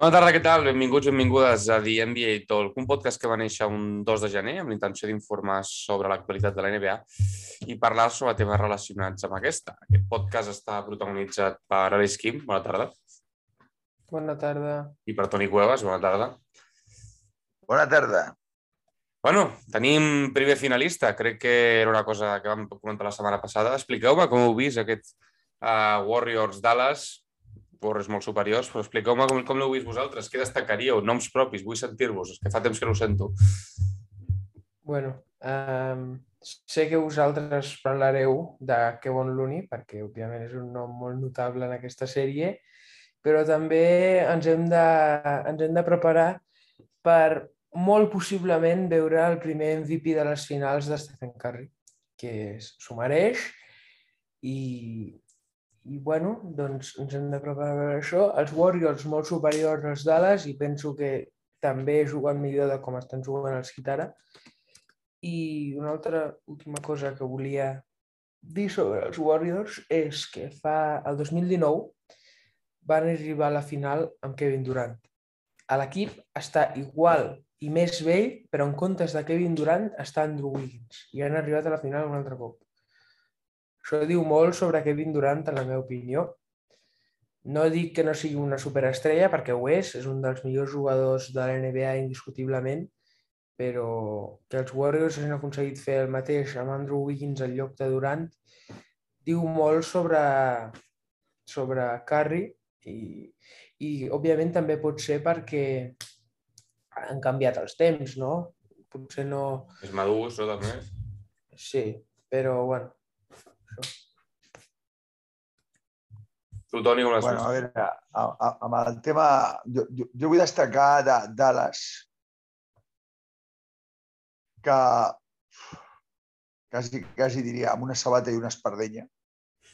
Bona tarda, què tal? Benvinguts, benvingudes a The NBA Talk, un podcast que va néixer un 2 de gener amb l'intenció d'informar sobre l'actualitat de la NBA i parlar sobre temes relacionats amb aquesta. Aquest podcast està protagonitzat per Alice Kim, bona tarda, Bona tarda. i per Toni Cuevas, bona tarda. Bona tarda. Bueno, tenim primer finalista, crec que era una cosa que vam comentar la setmana passada. Expliqueu-me com heu vist aquest uh, Warriors-Dallas, Warriors molt superiors, però expliqueu-me com, com l'heu vist vosaltres, què destacaríeu, noms propis, vull sentir-vos, és que fa temps que no ho sento. Bueno, um, sé que vosaltres parlareu de Kevon Looney, perquè òbviament és un nom molt notable en aquesta sèrie, però també ens hem de, ens hem de preparar per molt possiblement veure el primer MVP de les finals de Stephen Curry, que s'ho mereix i, i bueno, doncs ens hem de preparar per això. Els Warriors molt superiors als Dallas i penso que també juguen millor de com estan jugant els Heat ara. I una altra última cosa que volia dir sobre els Warriors és que fa el 2019 van arribar a la final amb Kevin Durant. L'equip està igual i més vell, però en comptes de Kevin Durant està Andrew Wiggins i han arribat a la final un altre cop. Això diu molt sobre Kevin Durant, en la meva opinió. No dic que no sigui una superestrella, perquè ho és, és un dels millors jugadors de la NBA indiscutiblement, però que els Warriors hagin aconseguit fer el mateix amb Andrew Wiggins al lloc de Durant diu molt sobre, sobre Curry i, i òbviament també pot ser perquè han canviat els temps, no? Potser no... És madur, això també. Sí, però bueno. Tu, Toni, com l'has Bueno, a veure, a, a, amb el tema... Jo, jo, jo vull destacar de Dallas que quasi, quasi diria amb una sabata i una espardenya.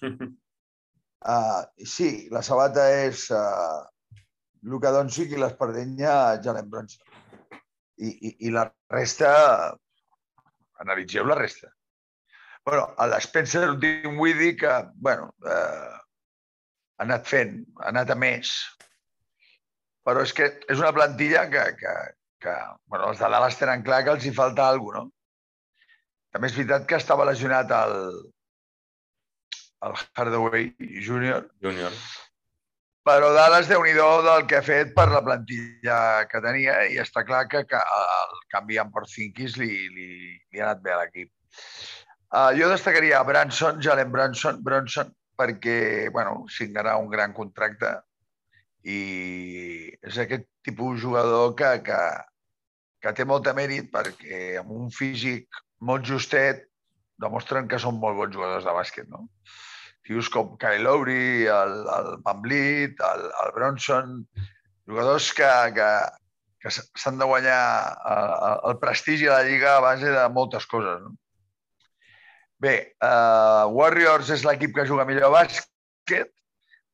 Uh, sí, la sabata és uh, Luka Doncic i l'espardenya Jalen Bronson. I, i, I la resta, analitzeu la resta. bueno, a l'Spencer Dinwiddie que, bueno, eh, ha anat fent, ha anat a més. Però és que és una plantilla que, que, que bueno, els de Dallas tenen clar que els hi falta alguna cosa, no? També és veritat que estava lesionat el, el Hardaway Jr., Júnior. però Dallas, déu nhi del que ha fet per la plantilla que tenia i està clar que, que el canvi amb Porzingis li, li, li ha anat bé a l'equip. Uh, jo destacaria Branson, Jalen Branson, Bronson, perquè bueno, signarà un gran contracte i és aquest tipus de jugador que, que, que té molt de mèrit perquè amb un físic molt justet demostren que són molt bons jugadors de bàsquet, no? Tios com Kyle Lowry, el, el Van Vliet, el, el Bronson, jugadors que, que, que s'han de guanyar el, el prestigi a la Lliga a base de moltes coses, no? Bé, uh, Warriors és l'equip que juga millor a bàsquet,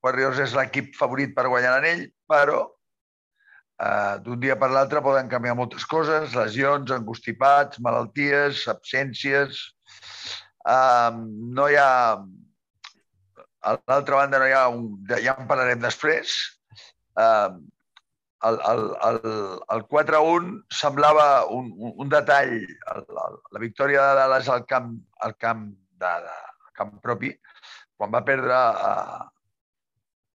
Warriors és l'equip favorit per guanyar l'anell, però uh, d'un dia per l'altre poden canviar moltes coses, lesions, angustipats, malalties, absències... Uh, no hi ha... A l'altra banda no hi ha un... Ja en parlarem després. Uh, el, el, el, el 4-1 semblava un, un, un detall, el, el, la victòria de Dallas al camp, al camp, de, de, al camp propi, quan va perdre uh,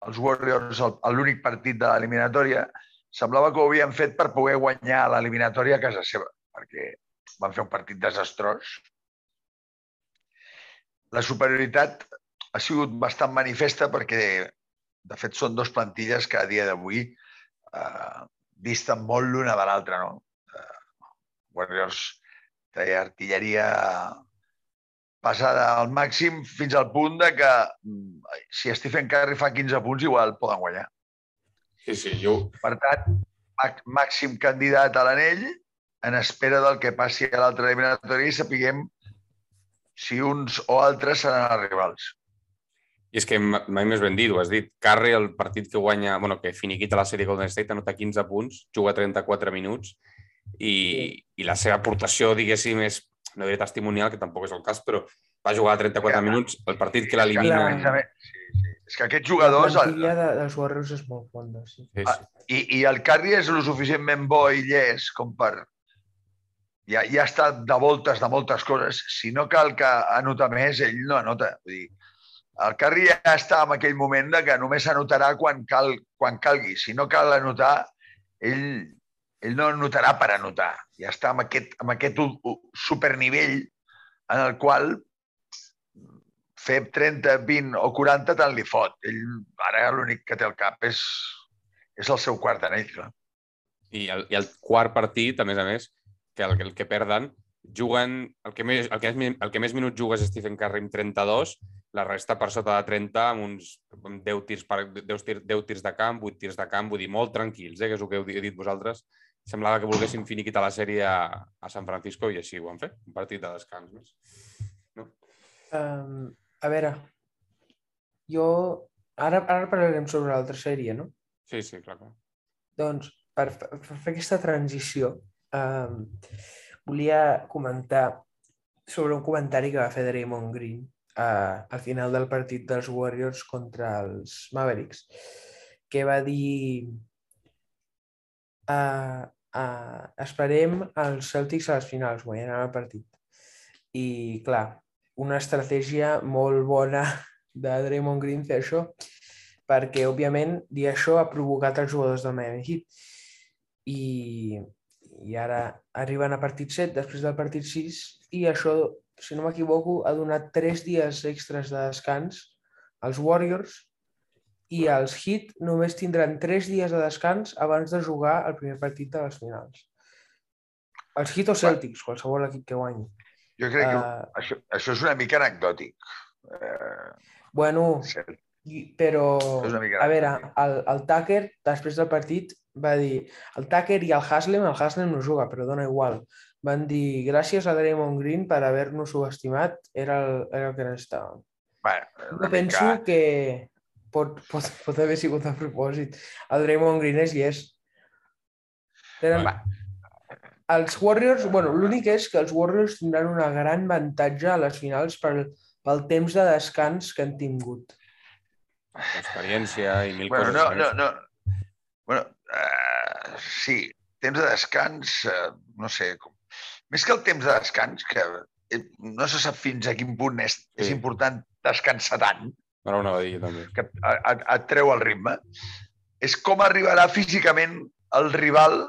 els Warriors l'únic partit de l'eliminatòria, semblava que ho havien fet per poder guanyar l'eliminatòria a casa seva, perquè van fer un partit desastrós. La superioritat ha sigut bastant manifesta perquè, de fet, són dos plantilles que a dia d'avui eh, disten molt l'una de l'altra. No? Eh, Warriors té artilleria passada al màxim fins al punt de que mm, si Stephen Curry fa 15 punts igual poden guanyar. Sí, sí, jo... Per tant, màxim candidat a l'anell en espera del que passi a l'altre eliminatori i sapiguem si uns o altres seran els rivals. I és que mai més ben dit, ho has dit. Curry, el partit que guanya, bueno, que finiquita la sèrie Golden State, anota 15 punts, juga 34 minuts i, sí. i la seva aportació, diguéssim, és, no diré testimonial, que tampoc és el cas, però va jugar 34 Ja. minuts, el partit que A l'elimina... sí, sí. És que aquests La jugadors... plantilla de, dels Warriors és molt fonda, sí. Sí, Ah, sí. I, I el Curry és lo suficientment bo i llest com per... Ja, ja està de voltes de moltes coses. Si no cal que anota més, ell no anota. Vull dir, el Curry ja està en aquell moment de que només anotarà quan, cal, quan calgui. Si no cal anotar, ell, ell no anotarà per anotar. Ja està en aquest, en aquest supernivell en el qual fer 30, 20 o 40 tant li fot. Ell ara l'únic que té al cap és, és el seu quart anell. I el, I el quart partit, a més a més, que el, el que perden, juguen... El que, més, el, que més, el que més minuts juga és Stephen Curry amb 32, la resta per sota de 30 amb uns amb 10, tirs per, 10, tir, 10 tirs de camp, 8 tirs de camp, vull dir, molt tranquils, eh, que és el que heu di- dit vosaltres. Semblava que volguessin finiquitar la sèrie a, a San Francisco i així ho han fet, un partit de descans més. Um, a veure, jo... Ara, ara parlarem sobre l'altra sèrie, no? Sí, sí, clar. clar. Doncs, per, per fer aquesta transició, um, volia comentar sobre un comentari que va fer Draymond Green uh, al final del partit dels Warriors contra els Mavericks, que va dir uh, uh, esperem els Celtics a les finals, guanyaran el partit. I, clar, una estratègia molt bona de Draymond Green fer això, perquè, òbviament, dir això ha provocat els jugadors del Miami Heat. I, i ara arriben a partit 7, després del partit 6, i això, si no m'equivoco, ha donat 3 dies extras de descans als Warriors i els Heat només tindran 3 dies de descans abans de jugar el primer partit de les finals. Els Heat o Celtics, qualsevol equip que guanyi. Jo crec que Uh, això, això és una mica anecdòtic. Eh, bueno, i- però, a veure, el, el Tucker, després del partit, va dir el Tucker i el Haslem, el Haslem no juga, però dona igual. Van dir, gràcies a Draymond Green per haver-nos subestimat, era el, era el que necessitàvem. Bueno, Jo penso mica... que pot, pot, pot haver sigut a propòsit. El Draymond Green és llest. Tenen... Va. Els Warriors, bueno, l'únic és que els Warriors tindran una gran avantatge a les finals pel, pel temps de descans que han tingut. Experiència i mil Bueno, coses no, no, no. Bueno, uh, sí, temps de descans, uh, no sé, com... més que el temps de descans, que eh, no se sap fins a quin punt és, és Sí. important descansar tant, Ara ho anava a dir, també. que et, et, et treu el ritme, és com arribarà físicament el rival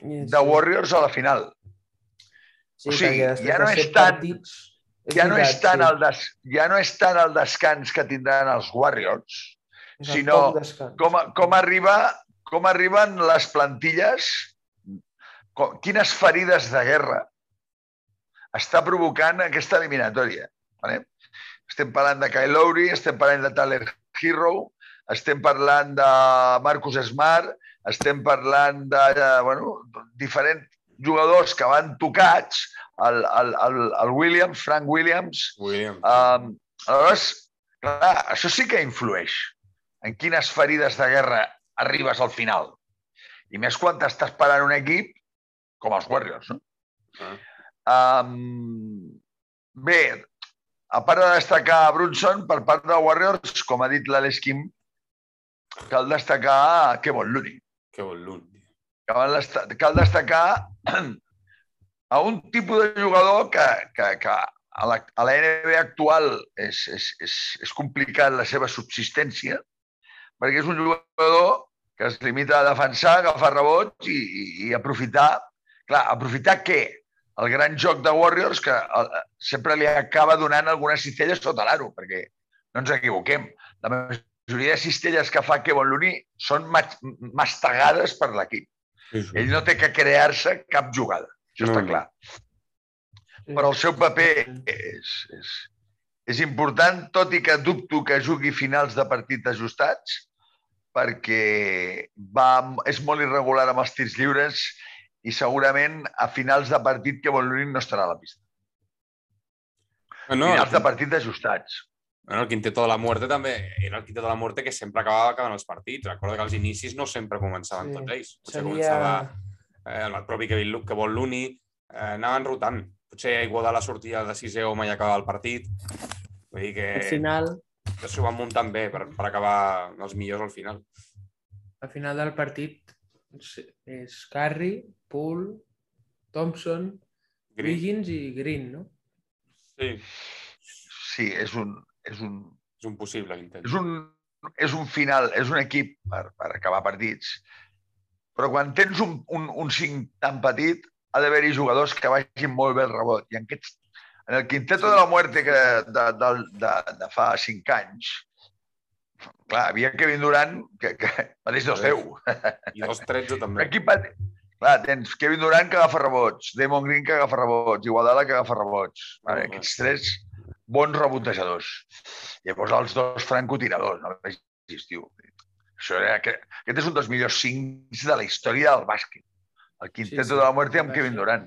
I de Warriors a la final. Sí, o sigui, ja no és tant- partits, Ja no, és tant sí, el des, ja no és tant el descans que tindran els Warriors, és sinó com, com, arriba, com arriben les plantilles, com, quines ferides de guerra està provocant aquesta eliminatòria. Vale? Estem parlant de Kyle Lowry, estem parlant de Tyler Hero, estem parlant de Marcus Smart, estem parlant de, bueno, diferents jugadors que van tocats, el, el, el, el Williams, Frank Williams, William. Um, aleshores, clar, això sí que influeix en quines ferides de guerra arribes al final. I més quan t'estàs parant un equip com els Warriors, no? Ah. Um, bé, a part de destacar Brunson, per part de Warriors, com ha dit l'Alex Kim, cal destacar Kevon Looney. Bon l'un. Cal, cal destacar a un tipus de jugador que, que, que a la, a la NBA actual és, és, és, és complicat la seva subsistència, perquè és un jugador que es limita a defensar, agafar rebots i, i, i aprofitar... Clar, aprofitar què? El gran joc de Warriors que el, sempre li acaba donant algunes cistelles sota l'aro, perquè no ens equivoquem. La majoria de cistelles que fa Kevon Looney són mas- mastegades per l'equip. Sí, sí. Ell no té que crear-se cap jugada, això No, està no. clar. Però el seu paper és, és, és important, tot i que dubto que jugui finals de partit ajustats, perquè va, és molt irregular amb els tirs lliures i segurament a finals de partit que Volverin no estarà a la pista. No, finals de partit ajustats. no, el Quinteto de la Muerte també era el Quinteto de la Muerte que sempre acabava acabant els partits. Recorda que als inicis no sempre començaven Sí. tots ells. Potser Seria... començava eh, el propi Kevin Lu- que vol l'Uni, eh, anaven rotant. Potser Iguodala sortia de sisè home i acabava el partit. Vull dir que... Al final, s'ho van muntant bé per, per acabar els millors al final. Al final del partit és Curry, Poole, Thompson, Green. Wiggins i Green, no? Sí, Sí, és un, és un, és un possible intent. és un, és un final, és un equip per, per acabar partits, però quan tens un, un, un 5 tan petit, ha d'haver-hi jugadors que vagin molt bé el rebot. I en, aquests, en el quinteto de la muerte que, de, de, de, de fa 5 anys, clar, havia Kevin Durant, que, que mateix dos 10. I dos 13 Un també. petit. Clar, tens Kevin Durant que agafa rebots, Damon Green que agafa rebots, Iguodala que agafa rebots. Vale, Ah. aquests tres bons rebotejadors. Llavors els dos francotiradors, no vegis, tio. Això era, que- aquest és un dels millors cincs de la història del bàsquet. El quinteto sí, de la muerte amb Kevin. Durant.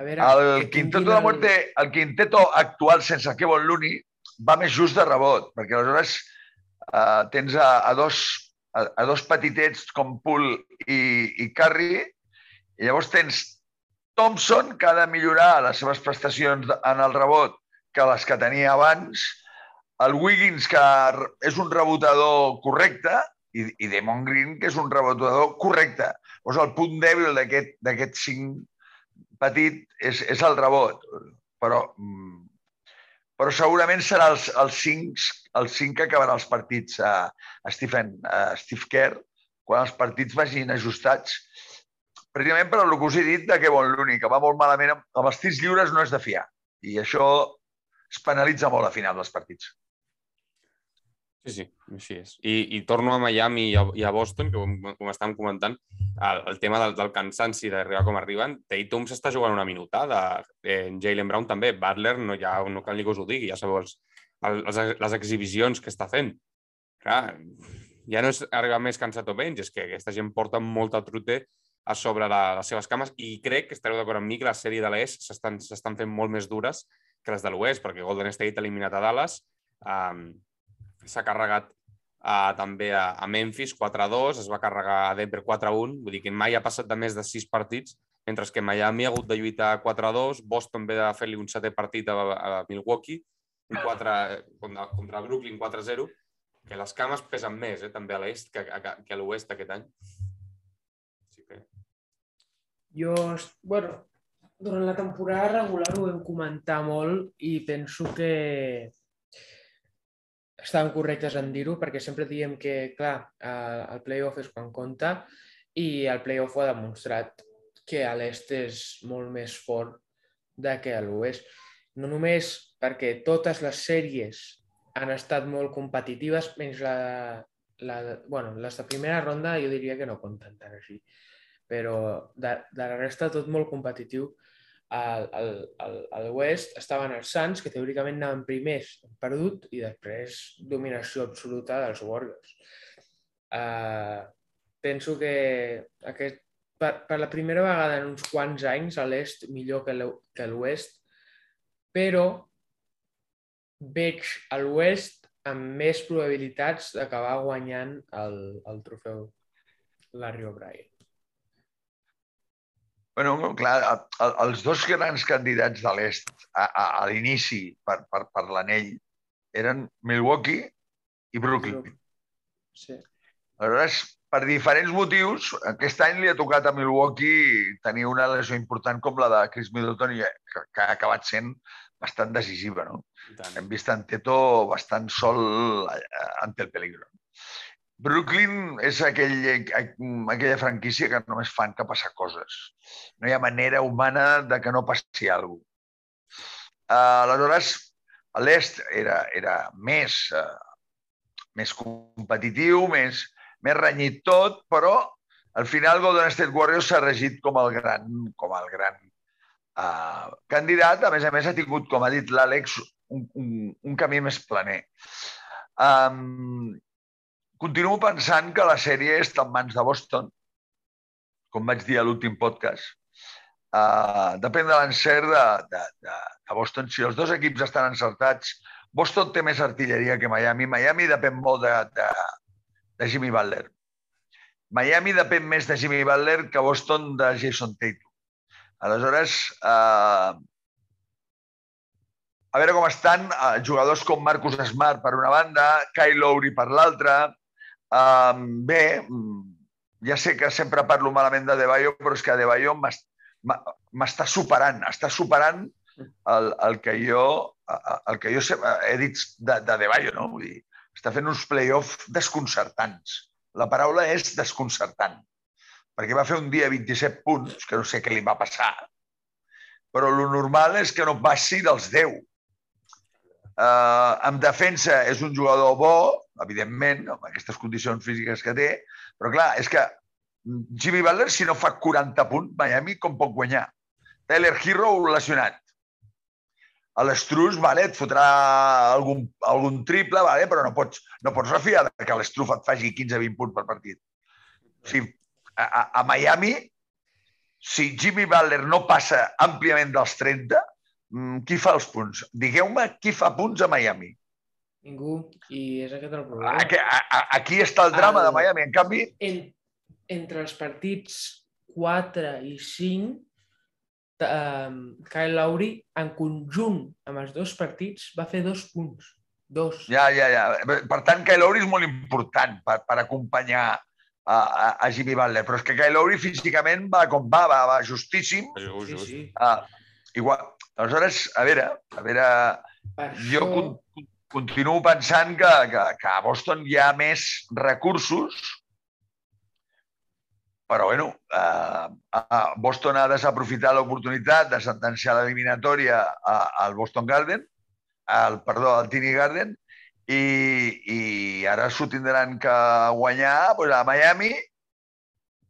A veure, El quinteto de la muerte, el quinteto actual sense Kevin Looney va més just de rebot, perquè aleshores uh, tens a, a, dos, a, a dos petitets com Poole i, i Curry, i llavors tens Thompson, que ha de millorar les seves prestacions en el rebot que les que tenia abans, el Wiggins, que és un rebotador correcte, i, i Damon Green, que és un rebotador correcte. Llavors, el punt dèbil d'aquest d'aquest cinc petit és, és el rebot, però, mm, però segurament serà els, els, cinc, els cinc que acabarà els partits a, a, Stephen, a Steve Kerr quan els partits vagin ajustats precisament per el que us he dit de Kevon Looney, que va molt malament amb els tirs lliures no és de fiar. I això es penalitza molt a final dels partits. Sí, sí, així és. I, i torno a Miami i a, i a Boston, que com, com estàvem comentant, el, el tema del, del cansanci d'arribar com arriben. Tatum s'està jugant una minutada, eh, Jalen Brown també, Butler no, ja, no cal ni que us ho digui, ja sabeu els, els, les exhibicions que està fent. Clar, ja no és arribar més cansat o menys, és que aquesta gent porta molta trute a sobre la, les seves cames i crec que estareu d'acord amb mi que la sèrie de l'Est s'estan fent molt més dures que les de l'Oest, perquè Golden State ha eliminat a Dallas, um, s'ha carregat uh, també a, a Memphis 4-2, es va carregar a Denver 4-1, vull dir que mai ha passat de més de 6 partits, mentre que Miami ha hagut de lluitar 4-2, Boston ve de fer-li un setè partit a, a Milwaukee, un 4, contra, contra Brooklyn 4-0, que les cames pesen més, eh, també a l'est que, que, que a l'oest aquest any. Així que... Jo, bueno, durant la temporada regular ho vam comentar molt i penso que estaven correctes en dir-ho perquè sempre diem que, clar, eh, el playoff és quan compta i el playoff ho ha demostrat que a l'est és molt més fort de que a l'oest. No només perquè totes les sèries han estat molt competitives, menys la, la, bueno, les de primera ronda jo diria que no compten tant així, però de, de la resta tot molt competitiu. A l'oest estaven els Suns, que teòricament anaven primers, perdut, i després dominació absoluta dels Warriors. Uh, penso que aquest, per, per la primera vegada en uns quants anys a l'est millor que l'oest, però veig a l'oest amb més probabilitats d'acabar guanyant el, el trofeu Larry O'Brien. Bueno, clar, a- a- els dos grans candidats de l'est a, a, a l'inici per, per, per l'anell eren Milwaukee i Brooklyn. Sí. Aleshores, per diferents motius, aquest any li ha tocat a Milwaukee tenir una lesió important com la de Chris Middleton, i que, que ha acabat sent bastant decisiva. No? Hem vist en Teto bastant sol eh, ante el peligro. Brooklyn és aquell, aquella franquícia que només fan que passar coses. No hi ha manera humana de que no passi alguna cosa. Uh, aleshores, l'est era, era més, uh, més competitiu, més, més renyit tot, però al final Golden State Warriors s'ha regit com el gran, com el gran uh, candidat. A més a més, ha tingut, com ha dit l'Àlex, un, un, un camí més planer. Um, continuo pensant que la sèrie està en mans de Boston, com vaig dir a l'últim podcast. Uh, depèn de l'encert de, de, de, de Boston. Si els dos equips estan encertats, Boston té més artilleria que Miami. Miami depèn molt de, de, de Jimmy Butler. Miami depèn més de Jimmy Butler que Boston de Jason Tatum. Aleshores, uh, a veure com estan uh, jugadors com Marcus Smart per una banda, Kyle Lowry per l'altra. Um, bé, ja sé que sempre parlo malament de Debayo, però és que Debayo m'està superant, està superant el, el que jo, el que jo he dit de, de Debayo, no? Vull dir, està fent uns play-off desconcertants. La paraula és desconcertant, perquè va fer un dia 27 punts, que no sé què li va passar, però el normal és que no passi dels 10. Uh, en defensa és un jugador bo, evidentment, amb aquestes condicions físiques que té, però clar, és que Jimmy Butler, si no fa 40 punts, Miami com pot guanyar? Tyler Hero lesionat. A l'Estrus, vale, et fotrà algun, algun triple, vale, però no pots, no pots refiar que l'Estrus et faci 15-20 punts per partit. O sigui, a, a, a Miami, si Jimmy Butler no passa àmpliament dels 30, mm, qui fa els punts? Digueu-me qui fa punts a Miami. Ningú. I és aquest el problema. Aquí, a, aquí està el drama el... de Miami. En canvi... En, entre els partits 4 i 5, eh, Kyle Lowry, en conjunt amb els dos partits, va fer dos punts. Dos. Ja, ja, ja. Per tant, Kyle Lowry és molt important per, per acompanyar a, a, a Jimmy Butler, però és que Kyle Lowry físicament va com va, va, va justíssim. Sí, sí. Uh, igual. Aleshores, a veure, a veure, per jo això... con, continuo pensant que, que, que a Boston hi ha més recursos però, bueno, eh, Boston ha desaprofitat l'oportunitat de sentenciar l'eliminatòria al Boston Garden, al, perdó, al Tiny Garden, i, i ara s'ho tindran que guanyar pues, a Miami,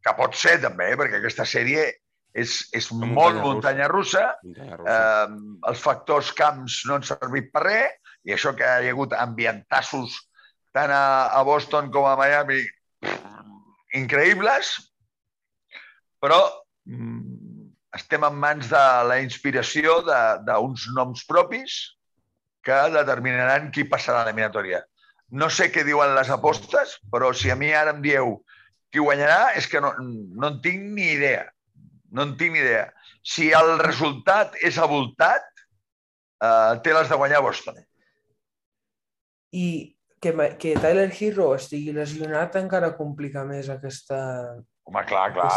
que pot ser també, eh, perquè aquesta sèrie és, és muntanya molt muntanya russa. russa. russa. Eh, els factors camps no han servit per res, i això que hi ha hagut ambientassos tant a, a Boston com a Miami increïbles, però mm, estem en mans de la inspiració d'uns noms propis que determinaran qui passarà a l'eliminatòria. No sé què diuen les apostes, però si a mi ara em dieu qui guanyarà, és que no, no en tinc ni idea. No en tinc ni idea. Si el resultat és avoltat, eh, té les de guanyar Boston. I que, que Tyler Hero estigui lesionat encara complica més aquesta... Home, clar, clar.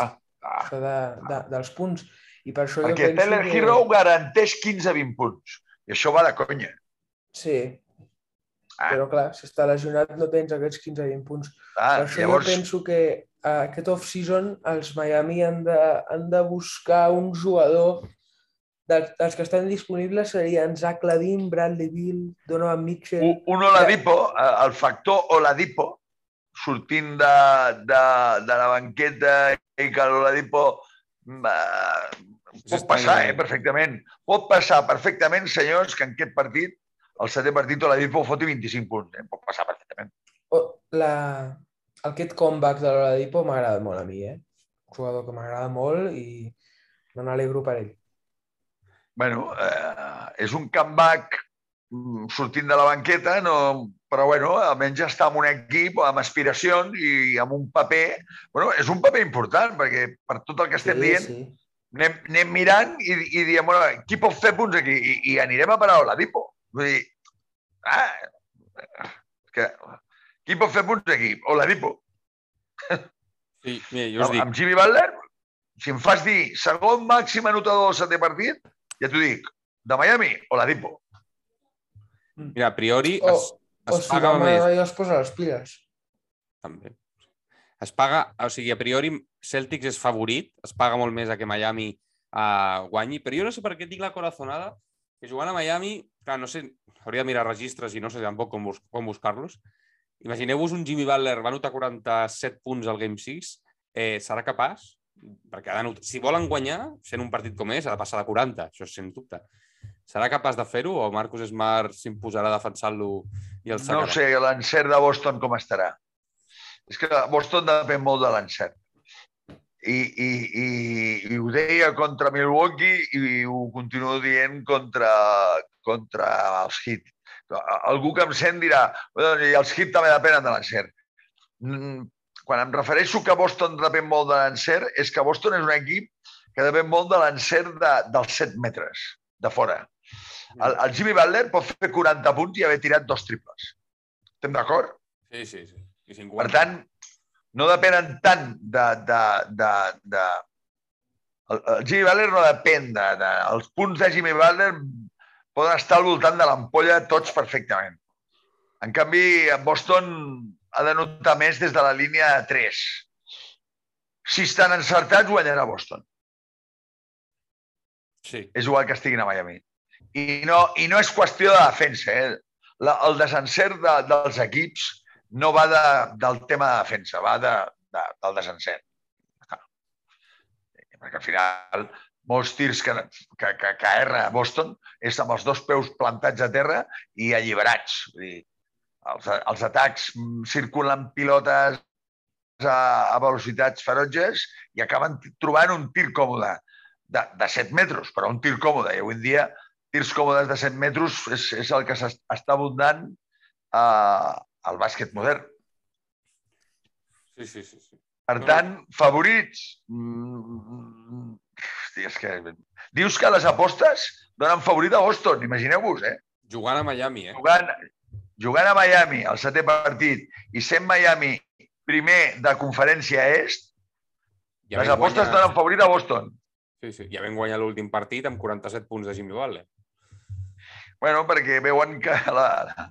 Ah, això de, de, dels punts. I per això Perquè jo penso Teller que... Hero garanteix 15-20 punts. I això va de conya. Sí. Ah. Però clar, si està lesionat no tens aquests 15-20 punts. Ah, per això llavors... jo penso que a aquest off-season els Miami han de, han de buscar un jugador dels, dels que estan disponibles serien Zach Ladin, Bradley Bill, Donovan Mitchell... Un, un Oladipo, eh, el factor Oladipo, sortint de, de, de la banqueta i que l'Oladipo eh, pot passar eh, perfectament. Pot passar perfectament, senyors, que en aquest partit, el setè partit, l'Oladipo foti 25 punts. Eh? Pot passar perfectament. La... Aquest comeback de l'Oladipo m'ha agradat molt a mi, eh? Un jugador que m'agrada molt i me n'alegro per ell. Bueno, eh, és un comeback mm, sortint de la banqueta, no, però bueno, almenys està en un equip amb aspiracions i amb un paper... Bueno, és un paper important, perquè per tot el que estem sí, dient, sí. Anem, anem mirant i, i diem, bueno, qui pot fer punts aquí? I, i anirem a parar a l'Adipo. Vull dir, ah, que, qui pot fer punts aquí? O l'Adipo. Sí, mira, jo us amb, dic... Amb Jimmy Butler, si em fas dir segon màxim anotador del setè partit, ja t'ho dic, de Miami o l'Adipo. Mira, a priori... O, es es, es paga més. I es posa les piles. També. Es paga, o sigui, a priori Celtics és favorit, es paga molt més a que Miami uh, guanyi, però jo no sé per què tinc la corazonada que jugant a Miami, clar, no sé, hauria de mirar registres i no sé tampoc com, bus com buscar-los. Imagineu-vos un Jimmy Butler va anotar 47 punts al Game 6, eh, serà capaç? Perquè ha de si volen guanyar, sent un partit com és, ha de passar de 40, això és sens dubte. Serà capaç de fer-ho o Marcus Smart s'imposarà defensant-lo i el sacarà? No sé, l'encert de Boston com estarà. És que Boston depèn molt de l'encert. I, i, i, I ho deia contra Milwaukee i ho continuo dient contra, contra els Heat. Algú que em sent dirà i els Heat també depenen de l'encert. Quan em refereixo que Boston depèn molt de l'encert, és que Boston és un equip que depèn molt de l'encert de, dels 7 metres de fora. El, el Jimmy Butler pot fer 40 punts i haver tirat dos triples. Estem d'acord? Sí, sí, sí. I 50. Per tant, no depenen tant de... de, de, de... El, el Jimmy Butler no depèn de, de... Els punts de Jimmy Butler poden estar al voltant de l'ampolla tots perfectament. En canvi, Boston ha de notar més des de la línia 3. Si estan encertats, guanyarà Boston. Sí. És igual que estiguin a Miami. I no, i no és qüestió de defensa. Eh? La, el desencert de, dels equips no va de, del tema de defensa, va de, de, del desencert. Perquè al final molts tirs que, que, que, que erra Boston és amb els dos peus plantats a terra i alliberats. Vull dir, els, els atacs circulen pilotes a, a velocitats ferotges i acaben trobant un tir còmode de, de 7 metres, però un tir còmode. I avui en dia tirs còmodes de 7 metres és, és el que s'està abundant uh, al bàsquet modern. Sí, sí, sí. sí. Per tant, favorits... Mm, hosti, és que... Dius que les apostes donen favorit a Boston, imagineu-vos, eh? Jugant a Miami, eh? Jugant, jugant a Miami, el setè partit, i sent Miami primer de conferència est, Ja les apostes guanyar- donen favorit a Boston. Sí, sí. Ja vam guanyar l'últim partit amb 47 punts de Jimmy Butler. Bueno, perquè veuen que la, la,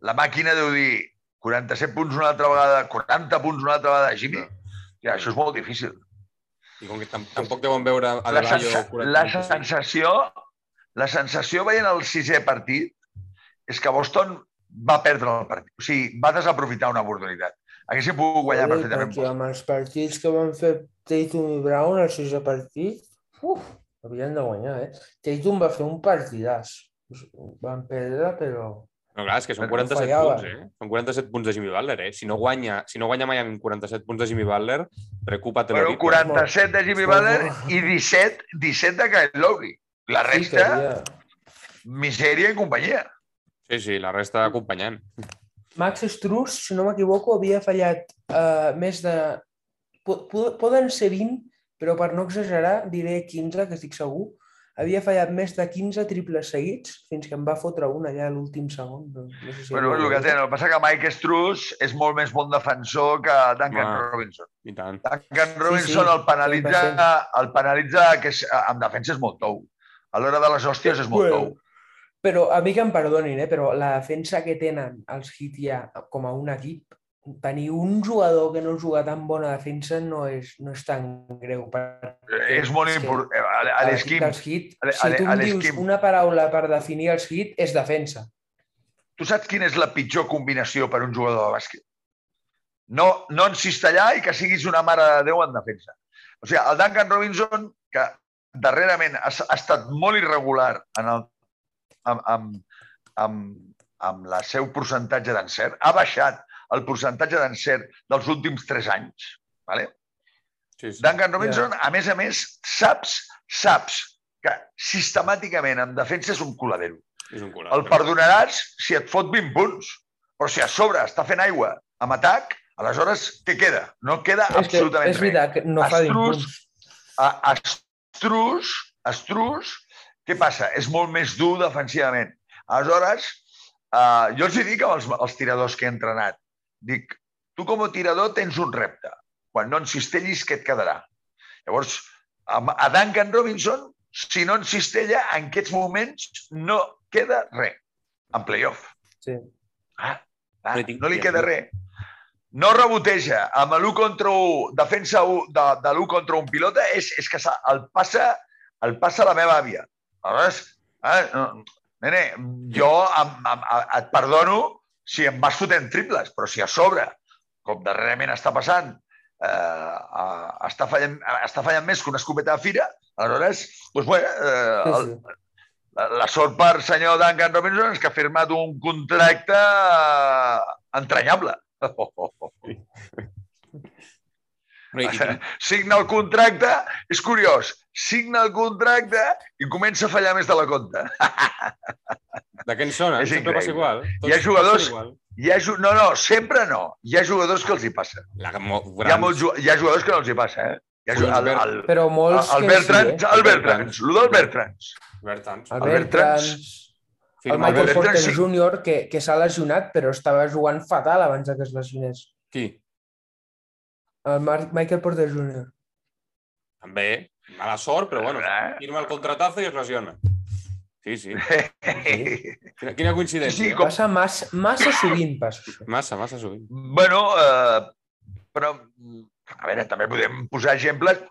la màquina deu dir 47 punts una altra vegada, 40 punts una altra vegada, Jimmy. Ja, això és molt difícil. I com que tam tampoc deuen veure a La, sensa 40 la sensació, la sensació veient el sisè partit és que Boston va perdre el partit. O sigui, va desaprofitar una oportunitat. Haguessin pogut guanyar Joder, perfectament. perquè amb els partits que van fer Tatum i Brown, el sisè partit, uf, havien de guanyar, eh? Tatum va fer un partidàs. Van perdre, però... No, clar, és que són No 47 fallava. punts, eh? Són 47 punts de Jimmy Butler, eh? Si no guanya, si no guanya Miami amb 47 punts de Jimmy Butler, recúpate Bueno, l'horita. 47 de Jimmy Butler i 17, 17 de Kyle Lowry. La Sí, resta, havia... misèria i companyia. Sí, sí, la resta acompanyant. Max Struz, si no m'equivoco, havia fallat uh, més de... po- po- Poden ser 20, però per no exagerar, diré 15, que estic segur. Havia fallat més de 15 triples seguits fins que em va fotre un allà a l'últim segon. No, no sé si Bueno, el que té, el que passa que Mike Struz és molt més bon defensor que Duncan Home. Robinson. I tant. Duncan Sí, Robinson sí, el penalitza, 100%. el penalitza que és, en defensa és molt tou. A l'hora de les hòsties és molt Bueno, tou. Però a mi que em perdonin, eh? però la defensa que tenen els Heat ja com a un equip, tenir un jugador que no juga tan bona defensa no és, no és tan greu. perquè És molt important. A a l'esquim, l'e- si tu em dius una paraula per definir els Heat, és defensa. tu saps quina és la pitjor combinació per un jugador de bàsquet? No, no encistellar i que siguis una mare de Déu en defensa. O sigui, el Duncan Robinson, que darrerament ha, ha estat molt irregular en el, amb, amb, amb, amb el seu percentatge d'encert, ha baixat el percentatge d'encert dels últims tres anys. Vale? Sí, sí. Duncan Robinson, a més a més, saps, saps que sistemàticament en defensa és un coladero. És un culat. El perdonaràs si et fot 20 punts, però si a sobre està fent aigua amb atac, aleshores què queda? No queda És que absolutament és veritat que no fa 20 Estrus- punts. A Estrus, Estrus, què passa? És molt més dur defensivament. Aleshores, eh, jo els dic als, als tiradors que he entrenat, dic, tu com a tirador tens un repte. Quan no encistellis, què et quedarà? Llavors, a Duncan Robinson, si no encistella, en aquests moments no queda res en playoff. Sí. Ah, ah, No li queda res. No reboteja. Amb l'1 contra 1, defensa u- de, de l'1 contra un pilota, és, és que el passa, el passa la meva àvia. Aleshores, eh, no, nene, jo em, em, et perdono si em vas fotent triples, però si a sobre, com darrerament està passant, eh, eh, està, fallant, està fallant més que una escopeta de fira, aleshores, doncs, bueno, eh, Sí, el, sí. la, la sort per senyor Duncan Robinson és que ha firmat un contracte eh, entranyable. No, i, i, Signa el contracte, és curiós, signa el contracte i comença a fallar més de la compte. de què en sona? És Sempre passa igual. Hi ha jugadors- Igual. Hi ha, no, no, sempre no. Hi ha jugadors que els hi passa. La, mo, Hi ha, molts, hi ha jugadors que no els hi passa, eh? Ja, Sí, el, el, el, Però molts el que Bertrand, sí, eh? el Bertrand, el del Bertrand. Bertans. El el Bertrand. Bertrand, el Michael Porter sí. Jr., que, que s'ha lesionat, però estava jugant fatal abans de que es lesionés. Qui? El Mar Michael Porter Jr. També. Mala sort, però bueno, Eh? firma el contratazo i es lesiona. Sí, sí. Sí. Quina, quina coincidència. Sí, com- Passa massa, massa sovint, passa això. Massa, massa sovint. Bueno, eh, però, a veure, també podem posar exemples.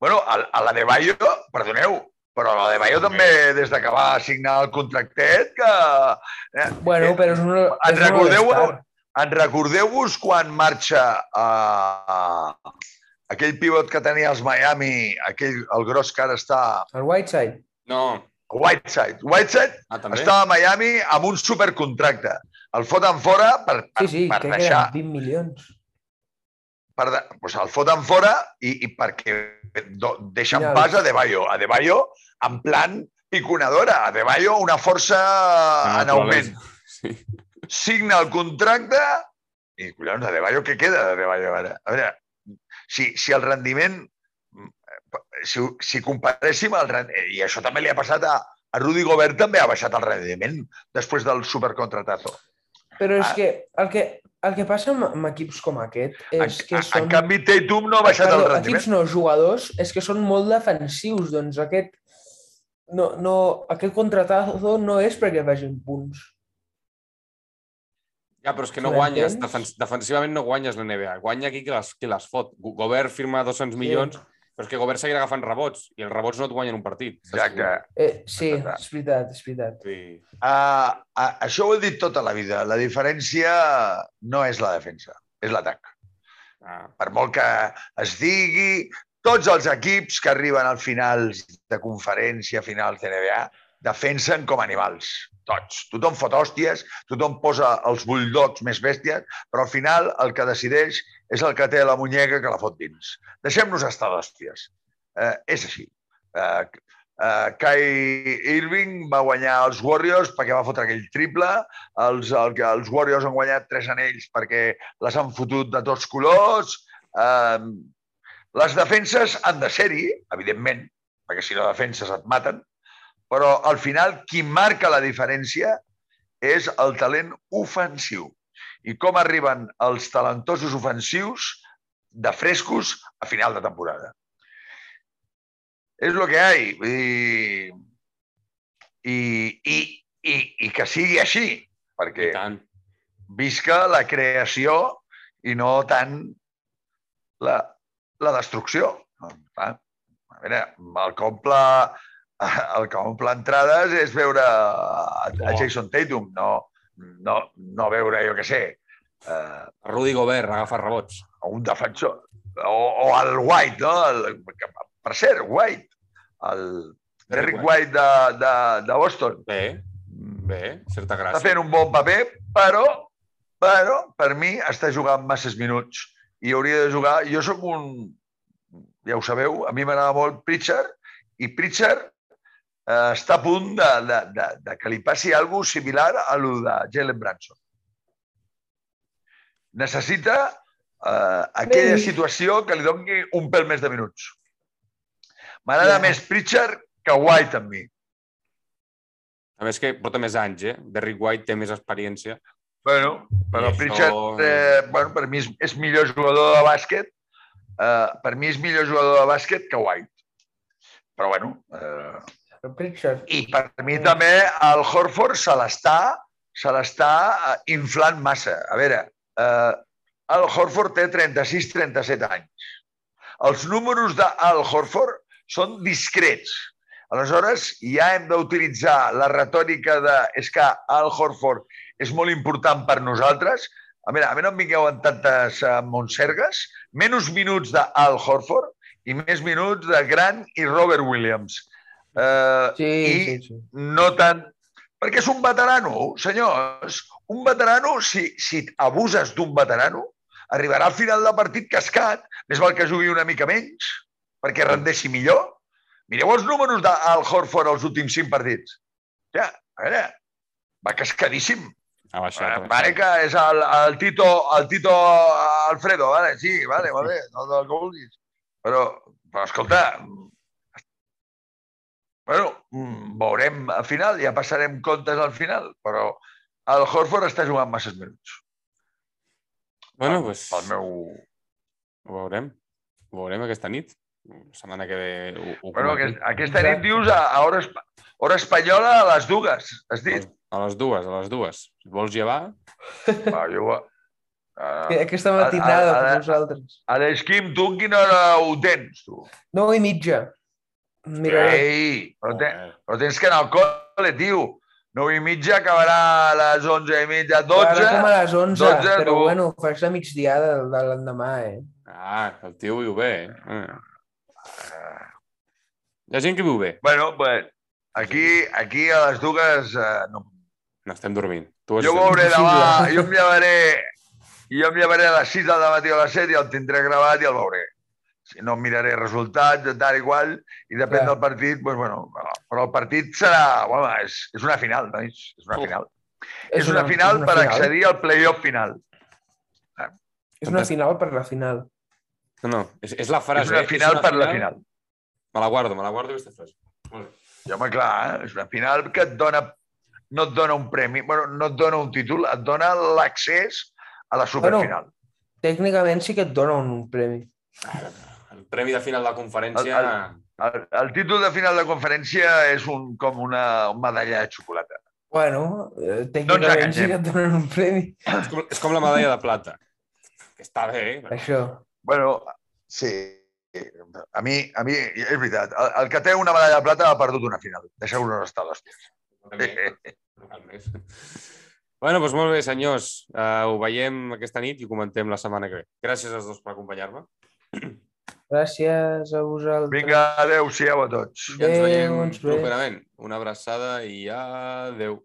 Bueno, a, a la de Bayo, perdoneu, però la de Bayo també, des de que va signar el contractet, que... Eh, Bueno, però és un, En és un recordeu. En recordeu-vos quan marxa eh, aquell pivot que tenia els Miami, aquell, el gros que ara està El Whiteside. No. Whiteside. Whiteside Ah, també? estava a Miami amb un supercontracte. El foten fora per, per, Sí, sí, per deixar... eren 20 milions. Per, de- pues el foten fora i, i perquè do, deixen Finals. pas a De Bayo. A De Bayo en plan piconadora. A De Bayo una força Ah, en augment. Sí. Signa el contracte i, collons, De Bayo què queda de De Bayo ara? A veure, si, si el rendiment... Si, si comparéssim el rendiment... I això també li ha passat a, a Rudy Gobert, també ha baixat el rendiment després del supercontratazo. Però és Ah. que el que, el que passa amb, amb equips com aquest En, és que en, són... en canvi, Tatum no ha baixat Perdó, el rendiment. equips no, jugadors, és que són molt defensius, doncs aquest, no, no, aquest contratazo no és perquè vagin punts. Ja, però és que no guanyes, defens defensivament no guanyes la NBA. Guanya aquí qui les, qui les fot. Go- Gobert firma 200 milions, però és que Gobert seguirà agafant rebots i els rebots no et guanyen un partit. Exacte. Eh, sí, és veritat, és veritat. Sí. Uh, uh, això ho he dit tota la vida. La diferència no és la defensa, és l'atac. Ah, per molt que es digui, tots els equips que arriben al finals de conferència, finals de NBA, defensen com animals. Tots. Tothom fot hòsties, tothom posa els bulldogs més bèsties, però al final el que decideix és el que té la muñeca que la fot dins. Deixem-nos estar d'hòsties. Eh, és així. Eh, eh, Kai Irving va guanyar els Warriors perquè va fotre aquell triple, els, el, els Warriors han guanyat tres anells perquè les han fotut de tots colors. Eh, les defenses han de ser-hi, evidentment, perquè si no defenses et maten, però al final qui marca la diferència és el talent ofensiu. I com arriben els talentosos ofensius de frescos a final de temporada. És el que hi ha. Dir... I, i, i, I que sigui així, perquè I tant. visca la creació i no tant la, la destrucció. A veure, el que omple, el que omple entrades és veure a, a. Jason Tatum, no, no, no veure, jo què sé, eh, Rudy Gobert agafa rebots. un defensor. O, o el White, no? El, que, per cert, White, el Derrick White de, de, de Boston. Bé, bé, certa Està gràcia. fent un bon paper, però, però per mi està jugant masses minuts i hauria de jugar... Jo sóc un... Ja ho sabeu, a mi m'agrada molt Pritchard i Pritchard eh, està a punt de, de, de, de que li passi alguna similar a lo de Jalen Branson. Necessita eh, aquella Bé. situació que li doni un pèl més de minuts. M'agrada Ja. més Pritchard que White amb mi. A més que porta més anys, eh? Derrick White té més experiència. Bueno, però I això- Pritchard, eh, bueno, per mi és, és millor jugador de bàsquet. Eh, per mi és millor jugador de bàsquet que White. Però bueno, eh, Pritchard, i per mi també el Horford se l'està se l'està eh, inflant massa. A veure, eh, el Horford té 36-37 anys. Els números d'Al Horford són discrets. Aleshores, ja hem d'utilitzar la retòrica de és que Al Horford és molt important per nosaltres. A veure, a mi no em vingueu amb tantes uh, montsergues. Menys minuts d'Al Horford i més minuts de Grant i Robert Williams. Uh, sí, i sí, sí. no tant... Perquè és un veterano, senyors. Un veterano, si, si abuses d'un veterano, arribarà al final del partit cascat. Més val que jugui una mica menys, perquè rendeixi millor. Mireu els números d'Al Horford als últims cinc partits. Ja, a veure, va cascadísim. Ha baixat. ha Vale que és el, el, Tito, el Tito Alfredo, vale? sí, vale, bé, no, no, el que vulguis. Però, però escolta, bueno, mm, veurem al final, ja passarem comptes al final, però el Horford està jugant masses minuts. Bueno, pues, Pel meu... ho veurem. Ho veurem aquesta nit. La setmana que ve ho, ho Bueno, aquest, aquesta nit dius a, a hora, espa- hora espanyola a les dues, has dit? A les dues, a les dues. Si vols llevar, Va, jo, uh, Aquesta matinada a- a- per a- vosaltres. a l'Esquim, tu en quina hora ho tens, tu? No i mitja. Miraré. Ei, però, te, Joder. però tens que anar al col·le, tio. 9 i mitja acabarà a les 11 i mitja, 12. Ara com a les 11, 12, però tu. bueno, faig la migdiada de, de l'endemà, eh? Ah, el tio viu bé. Eh? Hi ha gent que viu bé. Bueno, pues, aquí, aquí a les dues eh, no. N'estem dormint. Tu Jo veuré demà, jo em llevaré, jo em llevaré a les 6 del matí o a les 7 i el tindré gravat i el veuré. Si no, miraré resultats, de tal i qual, i depèn Clar. del partit, doncs, bueno, però el partit serà... Bueno, és, és una final, nois, és una final. És una final per accedir al playoff final. És una final per la final. No, no, és, és la frase. És una eh? final per la final. Me la guardo, me la guardo aquesta frase. Molt bé. I, home, clar, eh? és una final que et dona, no et dona un premi, bueno, no et dona un títol, et dona l'accés a la superfinal. Tècnicament sí que et dona un premi. El premi de final de la conferència... El- El, el títol de final de conferència és un, com una medalla de xocolata. Bueno, eh, tècnicament sí enganyem. que et donen un premi. És, com, és com la medalla de plata. Que està bé, però... Això. bueno, sí. A mi, a mi és veritat, el, el que té una medalla de plata ha perdut una final. Deixeu-nos estar, no més. Bueno, doncs molt bé, senyors. Uh, ho veiem aquesta nit i ho comentem la setmana que ve. Gràcies als dos per acompanyar-me. Gràcies a vosaltres. Vinga, adeu-siau a tots. I ens Adéu, veiem ens ve. properament. Una abraçada i adeu.